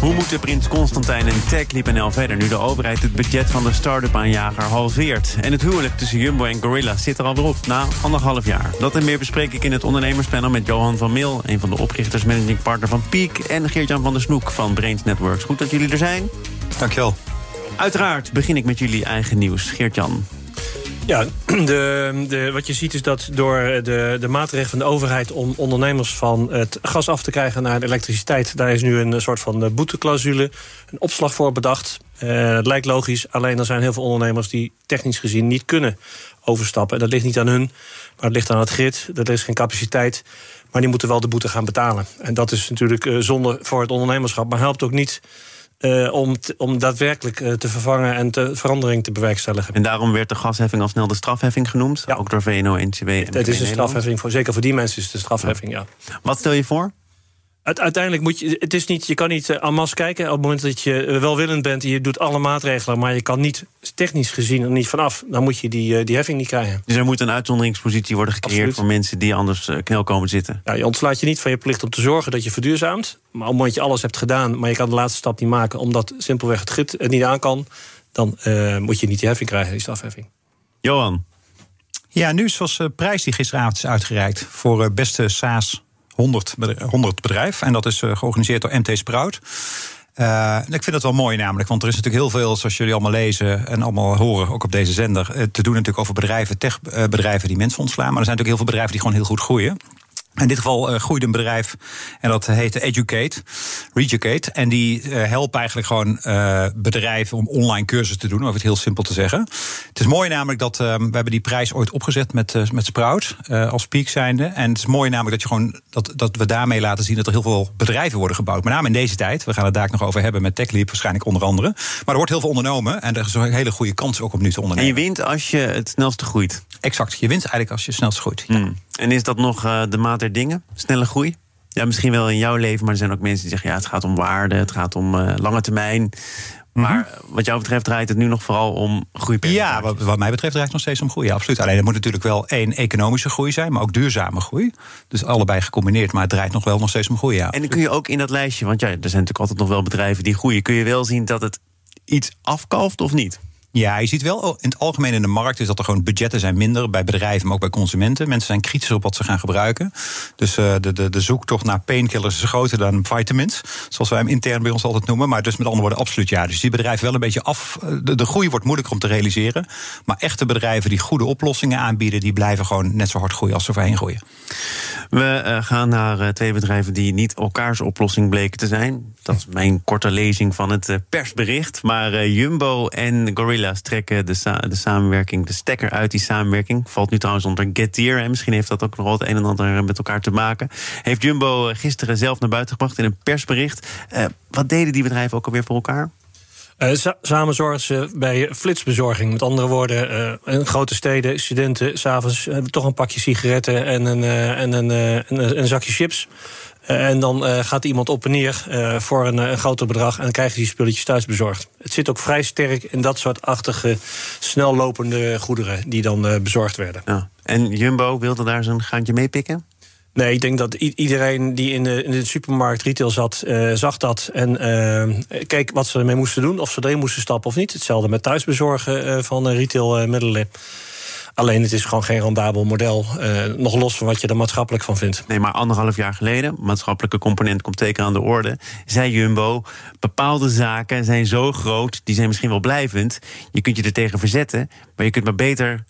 Hoe moeten Prins Constantijn en TechLeap.nl verder... nu de overheid het budget van de start-up aanjager halveert? En het huwelijk tussen Jumbo en Gorilla zit er al weer op na anderhalf jaar. Dat en meer bespreek ik in het ondernemerspanel met Johan van Mil... een van de oprichters, managing partner van Peak... en Geert-Jan van der Snoek van Brains Networks. Goed dat jullie er zijn. Dankjewel. Uiteraard begin ik met jullie eigen nieuws. Geert-Jan. Ja, de, de, wat je ziet is dat door de, de maatregelen van de overheid... om ondernemers van het gas af te krijgen naar de elektriciteit... daar is nu een soort van boeteclausule, een opslag voor bedacht. Het lijkt logisch, alleen er zijn heel veel ondernemers... die technisch gezien niet kunnen overstappen. Dat ligt niet aan hun, maar het ligt aan het grid. Er is geen capaciteit, maar die moeten wel de boete gaan betalen. En dat is natuurlijk zonde voor het ondernemerschap... maar helpt ook niet uh, om, om daadwerkelijk uh, te vervangen en te, verandering te bewerkstelligen. En daarom werd de gasheffing al snel de strafheffing genoemd, ja. ook door VNO-NCW. Het is een strafheffing, voor, zeker voor die mensen is het een strafheffing, ja. ja. Wat stel je voor? Uiteindelijk moet je, het is niet, je kan niet uh, en masse kijken. Op het moment dat je welwillend bent en je doet alle maatregelen, maar je kan niet technisch gezien er niet vanaf, dan moet je die, die heffing niet krijgen. Dus er moet een uitzonderingspositie worden gecreëerd Absoluut. voor mensen die anders knel komen zitten. Ja, je ontslaat je niet van je plicht om te zorgen dat je verduurzaamt. Maar op het moment dat je alles hebt gedaan, maar je kan de laatste stap niet maken omdat simpelweg het grid het niet aan kan, dan uh, moet je niet die heffing krijgen, die strafheffing. Johan. Ja, nu was de prijs die gisteravond is uitgereikt voor beste SaaS 100, 100 bedrijf. En dat is georganiseerd door MT Sprout. Uh, ik vind het wel mooi namelijk, want er is natuurlijk heel veel, zoals jullie allemaal lezen en allemaal horen, ook op deze zender, te doen natuurlijk over bedrijven, techbedrijven die mensen ontslaan. Maar er zijn natuurlijk heel veel bedrijven die gewoon heel goed groeien. In dit geval uh, groeide een bedrijf en dat heette Educate, Reducate. En die uh, helpen eigenlijk gewoon uh, bedrijven om online cursussen te doen, om het heel simpel te zeggen. Het is mooi namelijk dat we hebben die prijs ooit opgezet met, met Sprout als peak zijnde. En het is mooi namelijk dat, je gewoon, dat, dat we daarmee laten zien dat er heel veel bedrijven worden gebouwd. Met name in deze tijd. We gaan het daar nog over hebben met TechLeap waarschijnlijk onder andere. Maar er wordt heel veel ondernomen en er is een hele goede kans ook om nu te ondernemen. En je wint als je het snelste groeit. Exact, je wint eigenlijk als je het snelst groeit. Ja. Mm. En is dat nog uh, de maat der dingen? Snelle groei? Ja, misschien wel in jouw leven, maar er zijn ook mensen die zeggen: ja, het gaat om waarde, het gaat om uh, lange termijn. Maar mm -hmm. wat jou betreft draait het nu nog vooral om groei. Ja, wat, wat, mij betreft draait het nog steeds om groei. Ja, absoluut. Alleen er moet natuurlijk wel één economische groei zijn, maar ook duurzame groei. Dus allebei gecombineerd, maar het draait nog wel nog steeds om groei. Ja, en dan kun je ook in dat lijstje, want ja, er zijn natuurlijk altijd nog wel bedrijven die groeien. Kun je wel zien dat het iets afkalft of niet? Ja, je ziet wel in het algemeen in de markt is dat er gewoon budgetten zijn minder bij bedrijven, maar ook bij consumenten. Mensen zijn kritischer op wat ze gaan gebruiken. Dus uh, de, de, de zoektocht naar painkillers is groter dan vitamins, zoals wij hem intern bij ons altijd noemen. Maar dus met andere woorden, absoluut ja. Dus die bedrijven wel een beetje af. De, de groei wordt moeilijker om te realiseren. Maar echte bedrijven die goede oplossingen aanbieden, die blijven gewoon net zo hard groeien als ze voorheen groeien. We uh, gaan naar twee bedrijven die niet elkaars oplossing bleken te zijn. Dat is mijn korte lezing van het persbericht. Maar Jumbo en Trekken de, de, samenwerking, de stekker uit die samenwerking. Valt nu trouwens onder Getir. En misschien heeft dat ook nog wel het een en ander met elkaar te maken. Heeft Jumbo gisteren zelf naar buiten gebracht in een persbericht. wat deden die bedrijven ook alweer voor elkaar? Uh, samen ze bij flitsbezorging. Met andere woorden, in grote steden, studenten, s'avonds hebben toch een pakje sigaretten en een, en een, een, een, zakje chips. En dan gaat iemand op en neer voor een, een groter bedrag en dan krijgen die spulletjes thuis bezorgd. Het zit ook vrij sterk in dat soort achtige, snellopende goederen die dan bezorgd werden. Ja. En Jumbo wilde daar zijn gaantje mee pikken? Nee, ik denk dat iedereen die in de, in de supermarkt retail zat, uh, zag dat. En uh, keek wat ze ermee moesten doen. Of ze erin moesten stappen of niet. Hetzelfde met thuisbezorgen uh, van retailmiddelen. Alleen het is gewoon geen rendabel model. nog los van wat je er maatschappelijk van vindt. Nee, maar anderhalf jaar geleden, maatschappelijke component komt zeker aan de orde. Zei Jumbo, bepaalde zaken zijn zo groot, die zijn misschien wel blijvend. Je kunt je er tegen verzetten, maar je kunt maar beter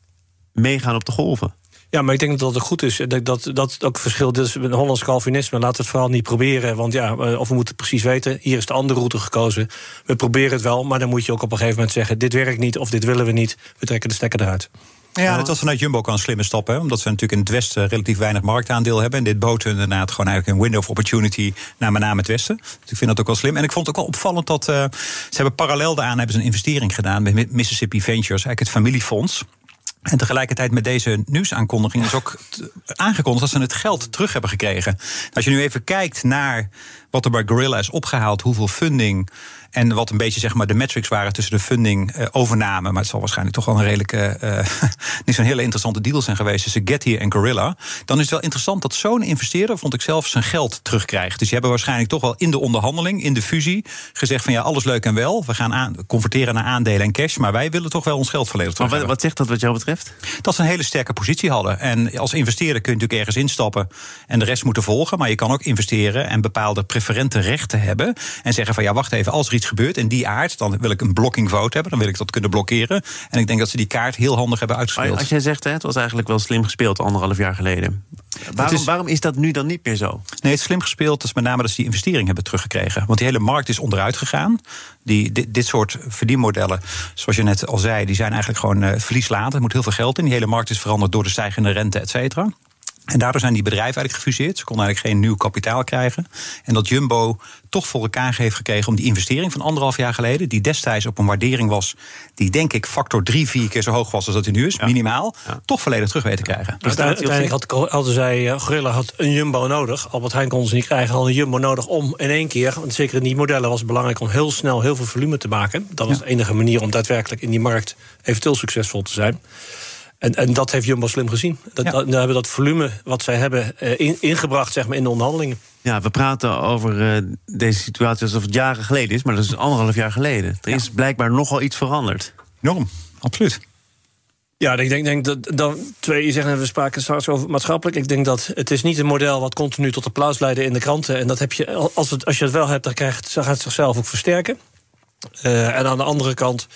meegaan op de golven. Ja, maar ik denk dat het goed is. Dat dat, dat ook verschil is met Hollands Calvinisme. We het vooral niet proberen. Want ja, of we moeten precies weten. Hier is de andere route gekozen. We proberen het wel. Maar dan moet je ook op een gegeven moment zeggen: dit werkt niet of dit willen we niet. We trekken de stekker eruit. Ja, dat was vanuit Jumbo ook een slimme stap. Hè? Omdat ze natuurlijk in het Westen relatief weinig marktaandeel hebben. En dit bood hun inderdaad gewoon eigenlijk een window of opportunity naar met name het Westen. Dus ik vind dat ook wel slim. En ik vond het ook wel opvallend dat uh, ze hebben parallel daaraan hebben ze een investering gedaan met Mississippi Ventures, eigenlijk het familiefonds. En tegelijkertijd met deze nieuwsaankondiging is ook aangekondigd dat ze het geld terug hebben gekregen. Als je nu even kijkt naar wat er bij Gorilla is opgehaald, hoeveel funding en wat een beetje zeg maar, de metrics waren tussen de funding uh, overname. Maar het zal waarschijnlijk toch wel een redelijke. Uh, niet zo'n hele interessante deal zijn geweest tussen Getty en Gorilla. Dan is het wel interessant dat zo'n investeerder, vond ik zelf, zijn geld terugkrijgt. Dus die hebben waarschijnlijk toch wel in de onderhandeling, in de fusie, gezegd van ja, alles leuk en wel. We gaan aan, converteren naar aandelen en cash. Maar wij willen toch wel ons geld volledig terug. Maar wat, zegt dat wat jou betreft? Dat ze een hele sterke positie hadden. En als investeerder kun je natuurlijk ergens instappen en de rest moeten volgen. Maar je kan ook investeren en bepaalde preferente rechten hebben. En zeggen van ja, wacht even, als iets gebeurt in die aard, dan wil ik een blocking vote hebben. Dan wil ik dat kunnen blokkeren. En ik denk dat ze die kaart heel handig hebben uitgespeeld. Als jij zegt, hè, het was eigenlijk wel slim gespeeld anderhalf jaar geleden. Waarom is, waarom is dat nu dan niet meer zo? Nee, het is slim gespeeld. Is met name dat ze die investering hebben teruggekregen. Want die hele markt is onderuit gegaan. Die, dit, dit soort verdienmodellen, zoals je net al zei, die zijn eigenlijk gewoon uh, verlieslatend. Er moet heel veel geld in. Die hele markt is veranderd door de stijgende rente, et cetera. En daardoor zijn die bedrijven eigenlijk gefuseerd. Ze konden eigenlijk geen nieuw kapitaal krijgen. En dat Jumbo toch voor elkaar heeft gekregen om die investering van anderhalf jaar geleden, die destijds op een waardering was, die denk ik factor drie, vier keer zo hoog was als dat die nu is, minimaal, toch volledig terug weten te krijgen. Dus uiteindelijk had, hadden zij, uh, Gorilla had een Jumbo nodig. Albert Heijn kon ze niet krijgen, hadden een Jumbo nodig om in één keer, want zeker in die modellen was het belangrijk om heel snel heel veel volume te maken. Dat was de enige manier om daadwerkelijk in die markt eventueel succesvol te zijn. En, en dat heeft Jumbo slim gezien. Dat, ja. dat, hebben dat volume wat zij hebben uh, ingebracht zeg maar, in de onderhandelingen. Ja, we praten over uh, deze situatie alsof het jaren geleden is, maar dat is anderhalf jaar geleden. Er is blijkbaar nogal iets veranderd. Enorm, absoluut. Ja, ik denk, denk dat dan twee, je zegt we spraken straks over maatschappelijk. Ik denk dat het is niet een model wat continu tot applaus leidde in de kranten. En dat heb je, als, het, als je het wel hebt, dan krijgt, gaat het zichzelf ook versterken. Uh, en aan de andere kant,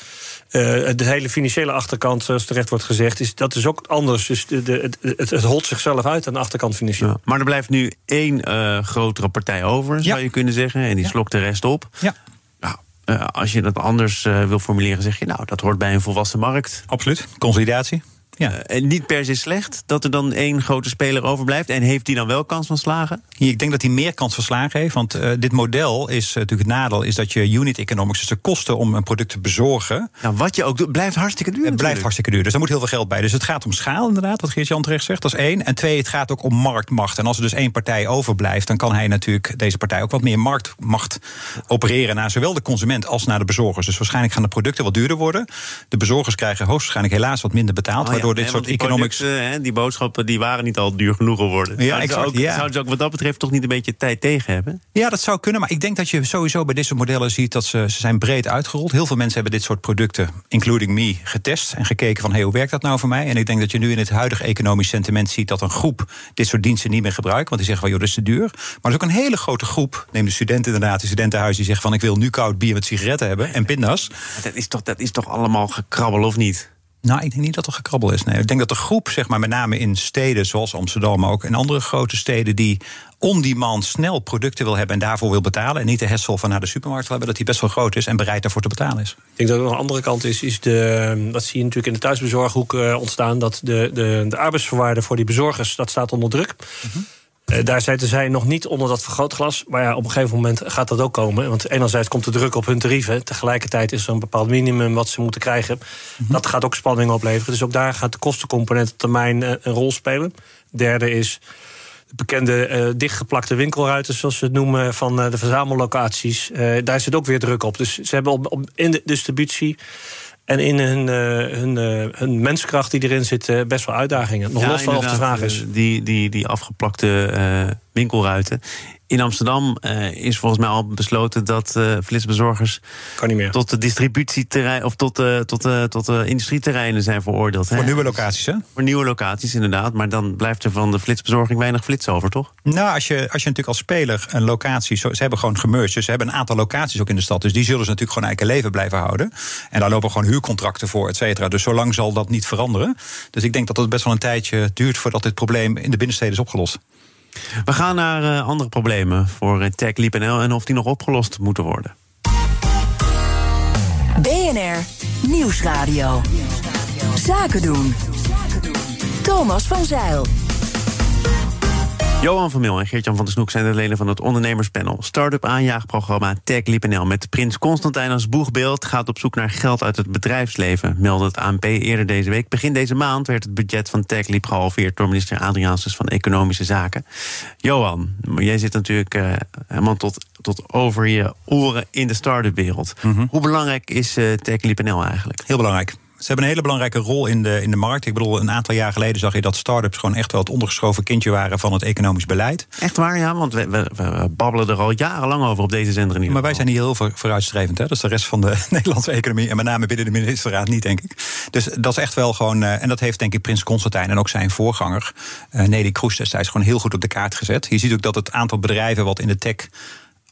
uh, de hele financiële achterkant, zoals terecht wordt gezegd, is, dat is ook anders. Dus de, de, het, het, holt zichzelf uit aan de achterkant financieel. Ja, maar er blijft nu één uh, grotere partij over, zou je kunnen zeggen. En die ja. slokt de rest op. Ja. Nou, als je dat anders wil formuleren, zeg je, nou, dat hoort bij een volwassen markt. Absoluut. Consolidatie. Ja. Uh, en niet per se slecht dat er dan één grote speler overblijft. En heeft die dan wel kans van slagen? Ik denk dat hij meer kans van slagen heeft. Want uh, dit model is uh, natuurlijk het nadeel is dat je unit economics, dus de kosten om een product te bezorgen. Nou, wat je ook doet, blijft hartstikke duur. Het blijft hartstikke duur. Dus daar moet heel veel geld bij. Dus het gaat om schaal, inderdaad, wat Geert-Jan terecht zegt. Dat is één. En twee, het gaat ook om marktmacht. En als er dus één partij overblijft, dan kan hij natuurlijk, deze partij, ook wat meer marktmacht opereren naar zowel de consument als naar de bezorgers. Dus waarschijnlijk gaan de producten wat duurder worden. De bezorgers krijgen hoogstwaarschijnlijk helaas wat minder betaald. Oh, ja, dit soort die economics. Hè, die boodschappen die waren niet al duur genoeg geworden. Ja, zouden, ook, zouden ze ook wat dat betreft toch niet een beetje tijd tegen hebben? Ja, dat zou kunnen. Maar ik denk dat je sowieso bij dit soort modellen ziet dat ze, ze zijn breed uitgerold. Heel veel mensen hebben dit soort producten, including me, getest en gekeken van hey, hoe werkt dat nou voor mij? En ik denk dat je nu in het huidige economisch sentiment ziet dat een groep dit soort diensten niet meer gebruikt. Want die zeggen van joh, dat is te duur. Maar er is ook een hele grote groep, neem de studenten inderdaad, de studentenhuis, die zeggen van ik wil nu koud bier met sigaretten hebben en pindas. Dat is toch, dat is toch allemaal gekrabbel of niet? Nou, ik denk niet dat er gekrabbel is. Nee, ik denk dat de groep, zeg maar, met name in steden zoals Amsterdam, maar ook in andere grote steden, die on-demand snel producten wil hebben en daarvoor wil betalen. En niet de hessel van naar de supermarkt wil hebben, dat die best wel groot is en bereid daarvoor te betalen is. Ik denk dat er nog een andere kant is, is de, dat zie je natuurlijk in de thuisbezorghoek uh, ontstaan, dat de, de, de arbeidsvoorwaarden voor die bezorgers, dat staat onder druk. Mm uh, daar zitten zij nog niet onder dat vergrootglas. Maar ja, op een gegeven moment gaat dat ook komen. Want enerzijds komt de druk op hun tarieven. Tegelijkertijd is er een bepaald minimum wat ze moeten krijgen. Mhm. Dat gaat ook spanning opleveren. Dus ook daar gaat de kostencomponent op termijn uh, een rol spelen. Derde is de bekende uh, dichtgeplakte winkelruiten, zoals ze het noemen, van de verzamellocaties. daar zit ook weer druk op. Dus ze hebben op, op in de distributie en in hun, uh, hun, uh, hun menskracht die erin zit, uh, best wel uitdagingen. Nog ja, los van of de vraag is. Die, die, die afgeplakte winkelruiten. In Amsterdam uh, is volgens mij al besloten dat uh, flitsbezorgers kan niet meer. tot de distributieterrein of tot, uh, tot, tot de industrieterreinen zijn veroordeeld. Voor hè? nieuwe locaties, hè? Voor nieuwe locaties, inderdaad. Maar dan blijft er van de flitsbezorging weinig flits over, toch? Nou, als je, als je natuurlijk als speler een locatie. Ze hebben gewoon gemerged. Dus ze hebben een aantal locaties ook in de stad. Dus die zullen ze natuurlijk gewoon eigen leven blijven houden. En daar lopen gewoon huurcontracten voor, et cetera. Dus zolang zal dat niet veranderen. Dus ik denk dat het best wel een tijdje duurt voordat dit probleem in de binnensteden is opgelost. We gaan naar uh, andere problemen voor uh, TechLeap.nl en of die nog opgelost moeten worden. BNR Nieuwsradio. Zaken doen. Thomas van Zeil. Johan van Mil en Geert-Jan van der Snoek zijn de leden van het ondernemerspanel. Start-up aanjaagprogramma Tech NL met Prins Constantijn als boegbeeld gaat op zoek naar geld uit het bedrijfsleven, meldde het ANP eerder deze week. Begin deze maand werd het budget van Tech gehalveerd door minister Adriaansens van Economische Zaken. Johan, jij zit natuurlijk uh, helemaal tot, tot over je oren in de start-up wereld. Mhm. Hoe belangrijk is uh, Tech NL eigenlijk? Heel belangrijk. Ze hebben een hele belangrijke rol in de, in de markt. Ik bedoel, een aantal jaar geleden zag je dat start-ups gewoon echt wel het ondergeschoven kindje waren van het economisch beleid. Echt waar, ja, want we, we, babbelen er al jarenlang over op deze zender. Maar wij zijn hier heel vooruitstrevend. Hè? Dat is de rest van de Nederlandse economie. En met name binnen de ministerraad niet, denk ik. Dus dat is echt wel gewoon. Uh, en dat heeft denk ik Prins Constantijn en ook zijn voorganger, uh, Nelly Kroes destijds, gewoon heel goed op de kaart gezet. Je ziet ook dat het aantal bedrijven wat in de tech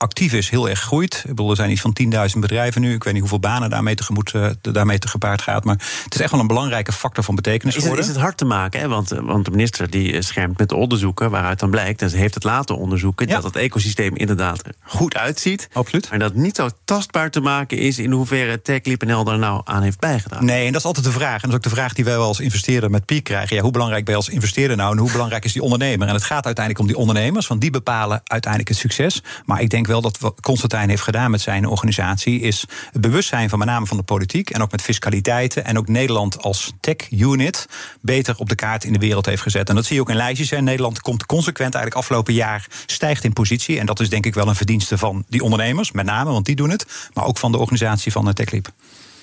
actief is, heel erg groeit. Ik bedoel, er zijn iets van 10.000 bedrijven nu. Ik weet niet hoeveel banen daarmee, tegemoet, uh, daarmee te gepaard gaat. Maar het is echt wel een belangrijke factor van betekenis is het, Is het hard te maken? Hè? Want, eh, want de minister die eh, schermt met de onderzoeken... waaruit dan blijkt, en ze heeft het laten onderzoeken... dat het ecosysteem inderdaad goed uitziet. Absoluut. Maar dat niet zo tastbaar te maken is... in hoeverre TechLeap.nl daar nou aan heeft bijgedragen. Nee, en dat is altijd de vraag. En dat is ook de vraag die wij wel als investeerder met Piek krijgen. Ja, hoe belangrijk ben je als investeerder nou... en hoe belangrijk is die ondernemer? En het gaat uiteindelijk om die ondernemers... want die bepalen uiteindelijk het succes. Maar ik denk wel dat we constant heeft gedaan met zijn organisatie, is het bewustzijn van met name van de politiek en ook met fiscaliteiten en ook Nederland als tech-unit beter op de kaart in de wereld heeft gezet. En dat zie je ook in lijstjes. Hè. Nederland komt consequent eigenlijk afgelopen jaar stijgt in positie. En dat is denk ik wel een verdienste van die ondernemers, met name, want die doen het, maar ook van de organisatie van TechLeap.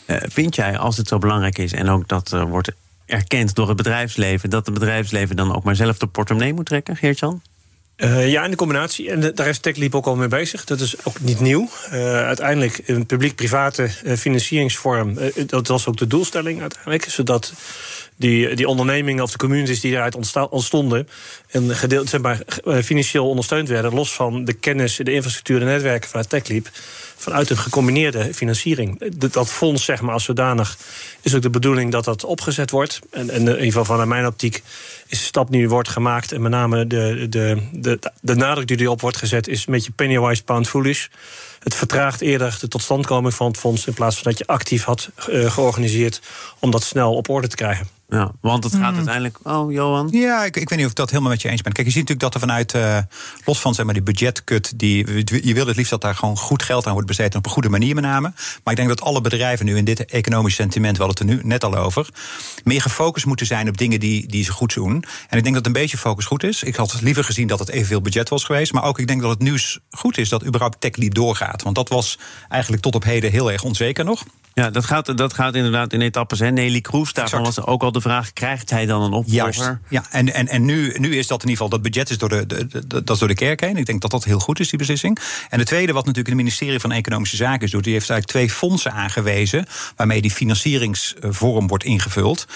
Uh, vind jij, als het zo belangrijk is en ook dat uh, wordt erkend door het bedrijfsleven, dat het bedrijfsleven dan ook maar zelf de portemonnee moet trekken, Geert-Jan? Uh, ja, in de combinatie. En daar is TechLeap ook al mee bezig. Dat is ook niet nieuw. Uh, uiteindelijk een publiek-private uh, financieringsvorm. dat was ook de doelstelling uiteindelijk. Zodat die, die ondernemingen of de communities die eruit ontstonden... en gedeeld, financieel ondersteund werden... los van de kennis, de infrastructuur, de netwerken vanuit TechLeap... vanuit een gecombineerde financiering. Dat fonds, zeg maar, als zodanig... is ook de bedoeling dat dat opgezet wordt. En, en in ieder geval vanuit mijn optiek is de stap nu wordt gemaakt. En met name de, de, de, de nadruk die erop wordt gezet is een beetje pennywise pound foolish. Het vertraagt eerder de totstandkoming van het fonds... in plaats van dat je actief had uh, georganiseerd om dat snel op orde te krijgen. Ja, want het gaat hmm. uiteindelijk. Oh, Johan? Ja, ik, ik weet niet of ik dat helemaal met je eens ben. Kijk, je ziet natuurlijk dat er vanuit. Uh, los van zeg maar, die budgetkut. Die, je wil het liefst dat daar gewoon goed geld aan wordt besteed. op een goede manier met name. Maar ik denk dat alle bedrijven nu in dit economisch sentiment. we hadden het er nu net al over. meer gefocust moeten zijn op dingen die, die ze goed doen. En ik denk dat een beetje focus goed is. Ik had liever gezien dat het evenveel budget was geweest. Maar ook ik denk dat het nieuws goed is dat überhaupt TechLead doorgaat. Want dat was eigenlijk tot op heden heel erg onzeker nog. Ja, dat gaat, dat gaat inderdaad in etappes. Hè. Nelly Kroes, daarvan was ook al de vraag: krijgt hij dan een opvolger? Ja, en, en, en nu, nu is dat in ieder geval, dat budget is door de, de, dat is door de kerk heen. Ik denk dat dat heel goed is, die beslissing. En de tweede, wat natuurlijk het ministerie van Economische Zaken doet, die heeft eigenlijk twee fondsen aangewezen. waarmee die financieringsvorm wordt ingevuld.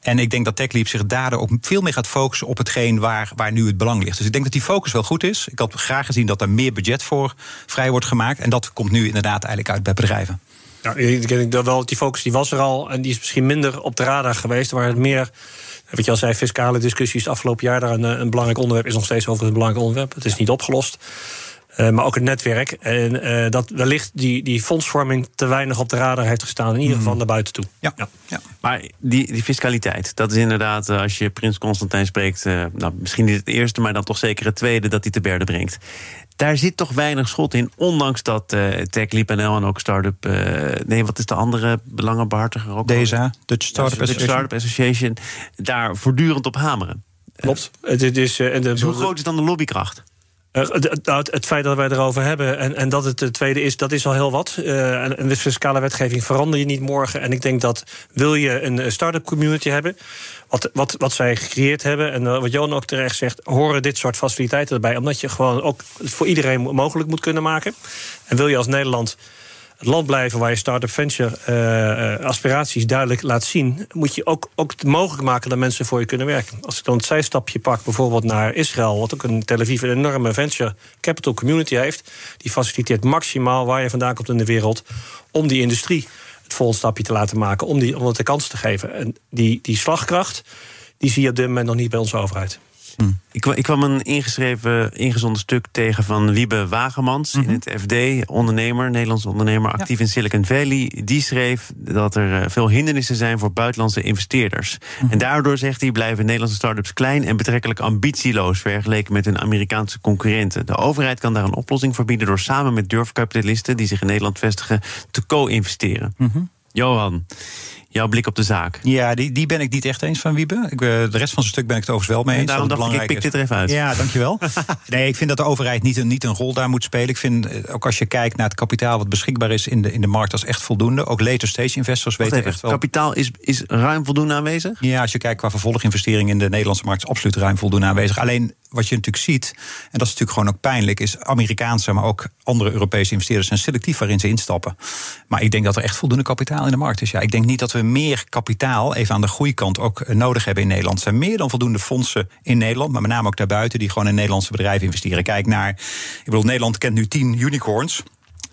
En ik denk dat TechLeap zich daardoor ook veel meer gaat focussen op hetgeen waar, waar nu het belang ligt. Dus ik denk dat die focus wel goed is. Ik had graag gezien dat er meer budget voor vrij wordt gemaakt. En dat komt nu inderdaad eigenlijk uit bij bedrijven. Ja, ik denk dat wel, die focus die was er al en die is misschien minder op de radar geweest. Waar het meer, wat je al zei, fiscale discussies afgelopen jaar daar een, een belangrijk onderwerp is nog steeds over een belangrijk onderwerp. Het is niet opgelost. Uh, maar ook het netwerk. En uh, dat wellicht die, die fondsvorming te weinig op de radar heeft gestaan. In ieder geval mhm. naar buiten toe. Ja. ja. ja. Maar die, die fiscaliteit, dat is inderdaad, uh, als je Prins Constantijn spreekt. nou, misschien niet het eerste, maar dan toch zeker het tweede dat hij te berde brengt daar zit toch weinig schot in. Ondanks dat uh, TechLeap.nl en ook Startup... Uh, nee, wat is de andere belangenbehartiger? Ook DESA, Dutch Startup, Dutch Startup Association. Daar voortdurend op hameren. Klopt. Het is, uh, en de, dus hoe groot is dan de lobbykracht? Uh, het, het, feit dat wij erover hebben en, en dat het de tweede is, dat is al heel wat. Uh, en, fiscale wetgeving verander je niet morgen. En ik denk dat wil je een start-up community hebben, wat, wat, wat zij gecreëerd hebben, en uh, wat Johan ook terecht zegt, horen dit soort faciliteiten erbij. Omdat je gewoon ook voor iedereen mogelijk moet kunnen maken. En wil je als Nederland het land blijven waar je start-up venture uh, aspiraties duidelijk laat zien, moet je ook, ook mogelijk maken dat mensen voor je kunnen werken. Als ik dan het zijstapje pak, bijvoorbeeld naar Israël, wat ook een Tel Aviv een enorme venture capital community heeft, die faciliteert maximaal waar je vandaan komt in de wereld om die industrie het volgende stapje te laten maken, om, die, om het de kans te geven. En die, die slagkracht, die zie je op dit moment nog niet bij onze overheid. Ik, ik, kwam een ingeschreven, ingezonden stuk tegen van Wiebe Wagemans in het FD, ondernemer, Nederlands ondernemer, actief in Silicon Valley. Die schreef dat er eh, veel hindernissen zijn voor buitenlandse investeerders. En daardoor, zegt hij, blijven Nederlandse start-ups klein en betrekkelijk ambitieloos vergeleken met hun Amerikaanse concurrenten. De overheid kan daar een oplossing voor bieden door samen met durfkapitalisten die zich in Nederland vestigen te co-investeren. Johan, jouw blik op de zaak. Ja, die, die ben ik niet echt eens van Wiebe. Ik, eh, de rest van zijn stuk ben ik het overigens wel mee eens. En daarom dat het dacht ik, ik pik dit er even uit. Ja, dankjewel. nee, ik vind dat de overheid niet een, niet een rol daar moet spelen. Ik vind, eh, ook als je kijkt naar het kapitaal wat beschikbaar is in de, in de markt, dat is echt voldoende. Ook later stage investors Wacht weten even, echt wel. kapitaal is, is ruim voldoende aanwezig? Ja, als je kijkt qua vervolginvestering in de Nederlandse markt, is absoluut ruim voldoende aanwezig. Alleen wat je natuurlijk ziet, en dat is natuurlijk gewoon ook pijnlijk, is Amerikaanse, maar ook andere Europese investeerders zijn selectief waarin ze instappen. Maar ik denk dat er echt voldoende kapitaal in de markt is. Ja, ik denk niet dat we meer kapitaal, even aan de groeikant, ook eh, nodig hebben in Nederland. Er zijn meer dan voldoende fondsen in Nederland, maar met name ook daarbuiten, die gewoon in Nederlandse bedrijven investeren. Kijk naar, ik bedoel, Nederland kent nu tien unicorns.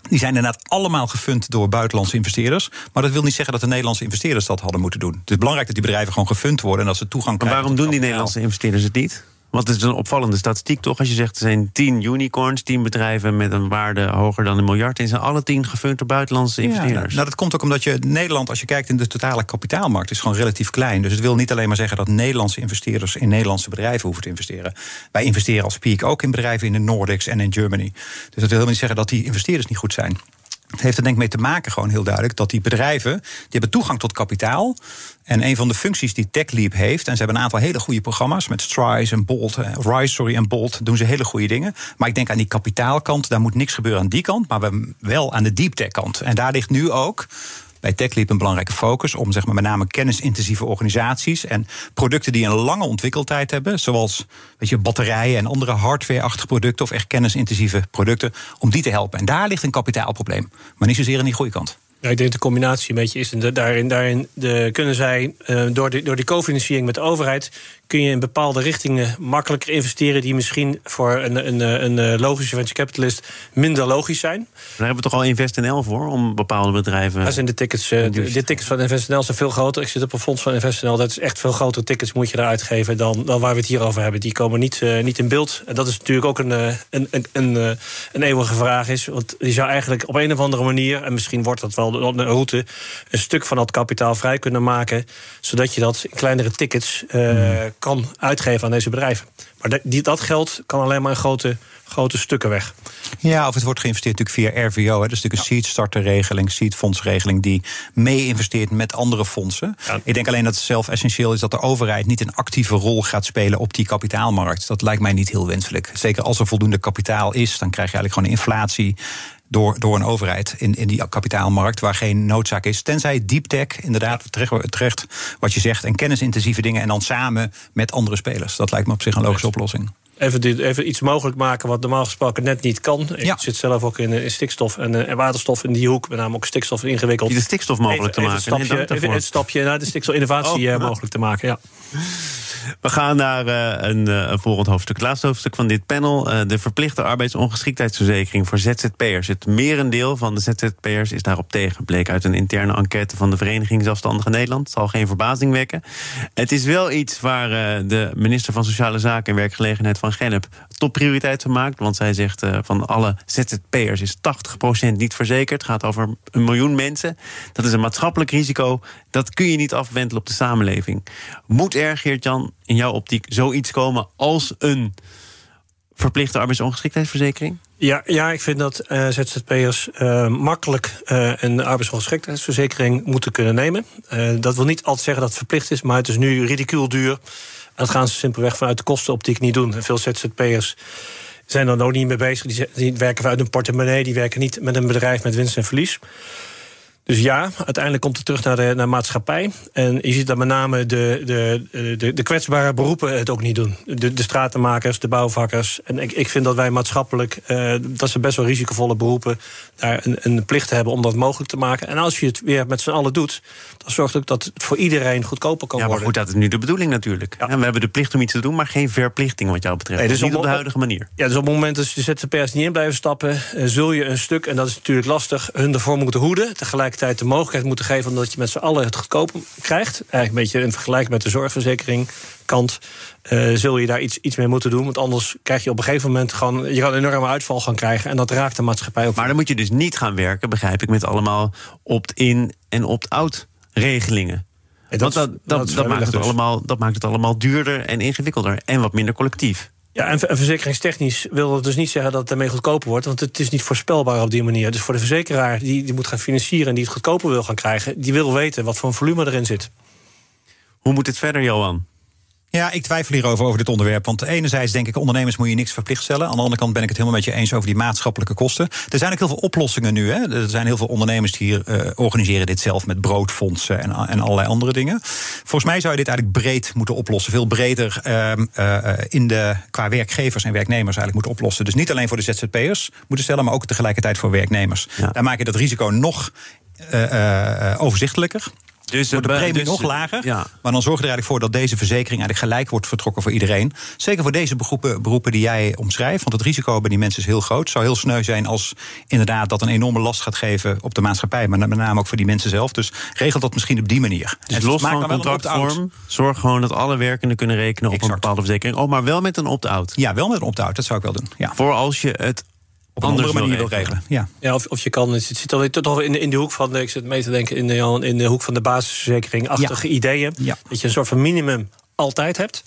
Die zijn inderdaad allemaal gefund door buitenlandse investeerders. Maar dat wil niet zeggen dat de Nederlandse investeerders dat hadden moeten doen. Het is belangrijk dat die bedrijven gewoon gefund worden en dat ze toegang Maar krijgen. waarom tot doen die. Nederlandse investeerders het niet? Want het is een opvallende statistiek toch? Als je zegt er zijn tien unicorns, tien bedrijven met een waarde hoger dan een miljard. En zijn alle tien gefund door buitenlandse Ja, investeerders. nou, dat komt ook omdat je Nederland, als je kijkt in de totale kapitaalmarkt, is gewoon relatief klein. Dus het wil niet alleen maar zeggen dat Nederlandse investeerders in Nederlandse bedrijven hoeven te investeren. Wij investeren als Peak ook in bedrijven in de Nordics en in Germany. Dus dat wil helemaal niet zeggen dat die investeerders niet goed zijn. Het heeft er denk ik mee te maken, gewoon heel duidelijk, dat die bedrijven die hebben toegang tot kapitaal. En een van de functies die TechLeap heeft, en ze hebben een aantal hele goede programma's met Strize en Bolt, eh, Rise sorry, en Bolt, doen ze hele goede dingen. Maar ik denk aan die kapitaalkant, daar moet niks gebeuren aan die kant, maar we- wel aan de deep tech kant. En daar ligt nu ook bij TechLeap een belangrijke focus om zeg maar, met name kennisintensieve organisaties en producten die een lange ontwikkeltijd hebben, zoals weet je, batterijen en andere hardware-achtige producten of echt kennisintensieve producten, om die te helpen. En daar ligt een kapitaalprobleem, maar niet zozeer aan die groeikant. Ja, ik denk de combinatie een beetje is. En de- daarin, daarin de, kunnen zij, eh, door, de, door die co-financiering met de overheid... kun je in bepaalde richtingen makkelijker investeren... die misschien voor een, een, een, een logische venture capitalist minder logisch zijn. Daar hebben we toch al InvestNL voor om bepaalde bedrijven. Daar zijn de tickets, eh, de, de tickets van InvestNL zijn veel groter. Ik zit op een fonds van InvestNL. Dat is echt veel grotere tickets moet je daar uitgeven... dan, dan waar we het hier over hebben. Die komen niet, eh, niet in beeld. En dat is natuurlijk ook een, eh, een, een, een, eh, een eeuwige vraag. Is, want je zou eigenlijk op een of andere manier... en misschien wordt dat wel een route... een stuk van dat kapitaal vrij kunnen maken... zodat je dat in kleinere tickets eh, kan uitgeven aan deze bedrijven. Maar dat- die, dat geld kan alleen maar in grote, grote stukken weg. Ja, of het wordt geïnvesteerd natuurlijk via RVO. Hè. Dat is natuurlijk een seed starterregeling, seed fondsregeling die mee investeert met andere fondsen. Ja. Ik denk alleen dat het zelf essentieel is dat de overheid niet een actieve rol gaat spelen op die kapitaalmarkt. Dat lijkt mij niet heel wenselijk. Zeker als er voldoende kapitaal is, dan krijg je eigenlijk gewoon inflatie. Door, door een overheid in, in die kapitaalmarkt waar geen noodzaak is. Tenzij deep tech, inderdaad, terecht, terecht wat je zegt, en kennisintensieve dingen. En dan samen met andere spelers. Dat lijkt me op zich een logische oplossing. Even, dit, even iets mogelijk maken wat normaal gesproken net niet kan. Ik Ja. zit zelf ook in, eh, in stikstof en, eh, en waterstof in die hoek. Met name ook stikstof ingewikkeld. Die de stikstof mogelijk te maken. Even een stapje, even een stapje naar de stikstofinnovatie Oh, eh, mogelijk te maken. Ja. We gaan naar eh, een, eh, een volgend hoofdstuk. Het laatste hoofdstuk van dit panel. eh, de verplichte arbeidsongeschiktheidsverzekering voor ZZP'ers. Het merendeel van de ZZP'ers is daarop tegen. Bleek uit een interne enquête van de Vereniging Zelfstandige Nederland. Het zal geen verbazing wekken. Het is wel iets waar eh, de minister van Sociale Zaken en Werkgelegenheid van Gennep topprioriteit van maakt. Want zij zegt eh, van alle ZZP'ers is 80% niet verzekerd. Het gaat over een miljoen mensen. Dat is een maatschappelijk risico. Dat kun je niet afwentelen op de samenleving. Moet er, Geert-Jan, in jouw optiek zoiets komen als een verplichte arbeidsongeschiktheidsverzekering? Ja, ja, ik vind dat eh, ZZP'ers eh, makkelijk een arbeidsongeschiktheidsverzekering moeten kunnen nemen. Dat wil niet altijd zeggen dat het verplicht is, maar het is nu ridicuul duur. Dat gaan ze simpelweg vanuit de kostenoptiek niet doen. En veel ZZP'ers zijn er ook niet mee bezig. Die werken vanuit een portemonnee, die werken niet met een bedrijf met winst en verlies. Dus ja, uiteindelijk komt het terug naar de naar maatschappij. En je ziet dat met name de, de, de, de kwetsbare beroepen het ook niet doen. De, de stratenmakers, de bouwvakkers. En ik, ik vind dat wij maatschappelijk, eh, dat ze best wel risicovolle beroepen, daar een, een plicht hebben om dat mogelijk te maken. En als je het weer met z'n allen doet, dan zorgt ook dat het voor iedereen goedkoper kan Ja, maar worden. goed, dat is nu de bedoeling natuurlijk. Ja. En we hebben de plicht om iets te doen, maar geen verplichting wat jou betreft. Nee, dus niet op de huidige manier. Ja, dus op het moment dat de ZZP'ers niet in blijven stappen, eh, zul je een stuk, en dat is natuurlijk lastig, hun ervoor moeten hoeden. Tegelijkertijd tegelijkertijd de mogelijkheid moeten geven... omdat je met z'n allen het goedkoop krijgt. Eigenlijk een beetje in vergelijking met de zorgverzekering kant... Uh, zul je daar iets, iets mee moeten doen. Want anders krijg je op een gegeven moment gewoon... je kan een enorme uitval gaan krijgen en dat raakt de maatschappij ook. Maar dan moet je dus niet gaan werken, begrijp ik... met allemaal opt-in en opt-out regelingen. dat, Want dat, dat, dat, maakt het dus. allemaal, dat maakt het allemaal duurder en ingewikkelder. En wat minder collectief. Ja, en verzekeringstechnisch wil dat dus niet zeggen dat het ermee goedkoper wordt. Want het is niet voorspelbaar op die manier. Dus voor de verzekeraar die, die moet gaan financieren en die het goedkoper wil gaan krijgen, die wil weten wat voor een volume erin zit. Hoe moet het verder, Johan? Ja, ik twijfel hierover over dit onderwerp. Want enerzijds denk ik, ondernemers moet je niks verplicht stellen. Aan de andere kant ben ik het helemaal met je eens over die maatschappelijke kosten. Er zijn ook heel veel oplossingen nu. Hè. Er zijn heel veel ondernemers die hier uh, organiseren dit zelf met broodfondsen en, en allerlei andere dingen. Volgens mij zou je dit eigenlijk breed moeten oplossen. Veel breder uh, uh, in de, qua werkgevers en werknemers eigenlijk moeten oplossen. Dus niet alleen voor de ZZP'ers moeten stellen, maar ook tegelijkertijd voor werknemers. Ja. Daar maak je dat risico nog uh, overzichtelijker. Dus wordt de premie dus, nog lager. Ja. Maar dan zorg je er eigenlijk voor dat deze verzekering eigenlijk gelijk wordt vertrokken voor iedereen. Zeker voor deze beroepen, beroepen die jij omschrijft. Want het risico bij die mensen is heel groot. Het zou heel sneu zijn als inderdaad dat een enorme last gaat geven op de maatschappij. Maar met name ook voor die mensen zelf. Dus regel dat misschien op die manier. Dus en los van contractvorm, zorg gewoon dat alle werkenden kunnen rekenen op een bepaalde verzekering. Oh, maar wel met een opt-out. Ja, wel met een opt-out. Dat zou ik wel doen. Ja. Voor als je het op een andere manier wil regelen. Ja. Ja, of, of je kan, het zit alweer toch in de, in de hoek van, ik zit mee te denken, in de, in de hoek van de basisverzekering-achtige ideeën. Ja. Dat je een soort van minimum altijd hebt.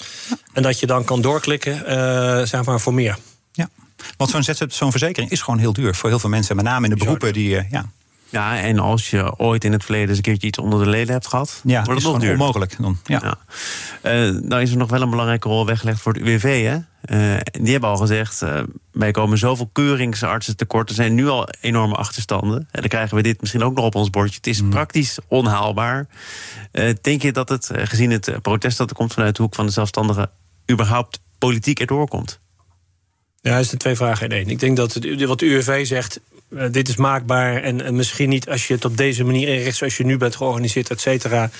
En dat je dan kan doorklikken, uh, zeg maar, voor meer. Ja, want zo'n zo'n verzekering is gewoon heel duur voor heel veel mensen. Met name in de beroepen die. Uh, ja. Ja, en als je ooit in het verleden eens een keertje iets onder de leden hebt gehad, ja, wordt het nog onmogelijk. Dan, ja. ja. Uh, nou is er nog wel een belangrijke rol weggelegd voor het UWV. Hè? Uh, die hebben al gezegd, uh, wij komen zoveel keuringsartsen tekort. Er zijn nu al enorme achterstanden. En dan krijgen we dit misschien ook nog op ons bordje. Het is mm. praktisch onhaalbaar. denk je dat het, gezien het protest dat er komt vanuit de hoek van de zelfstandigen, überhaupt politiek erdoor komt? Ja, dat zijn twee vragen in één. Ik denk dat het, wat de UWV zegt, uh, dit is maakbaar. En, en, misschien niet als je het op deze manier inricht, zoals je nu bent georganiseerd, et cetera.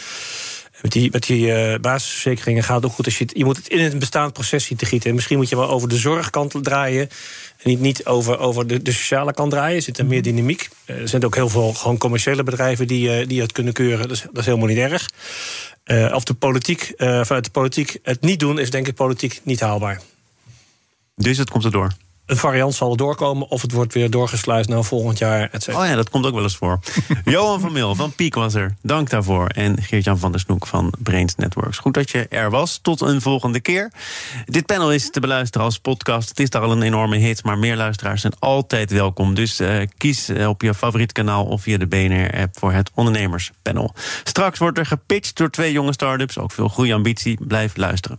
Met die, met die uh, basisverzekeringen gaat het ook goed. Als je, het, je moet het in een bestaand proces zien te gieten. En misschien moet je wel over de zorgkant draaien. En niet, niet over, over de, de sociale kant draaien. Er zit er meer dynamiek. Uh, er zijn ook heel veel gewoon commerciële bedrijven die, die het kunnen keuren. Dat is, dat is helemaal niet erg. of de politiek, vanuit de politiek het niet doen, is denk ik politiek niet haalbaar. Dus het komt erdoor? Een variant zal doorkomen of het wordt weer doorgesluist naar volgend jaar, et Oh ja, dat komt ook wel eens voor. Johan van Mil van Piek was er. Dank daarvoor. En Geert-Jan van der Snoek van Brains Networks. Goed dat je er was. Tot een volgende keer. Dit panel is te beluisteren als podcast. Het is daar al een enorme hit, maar meer luisteraars zijn altijd welkom. Dus uh, kies eh, op je favoriet kanaal of via de BNR-app voor het ondernemerspanel. Straks wordt er gepitcht door twee jonge start-ups. Ook veel goede ambitie. Blijf luisteren.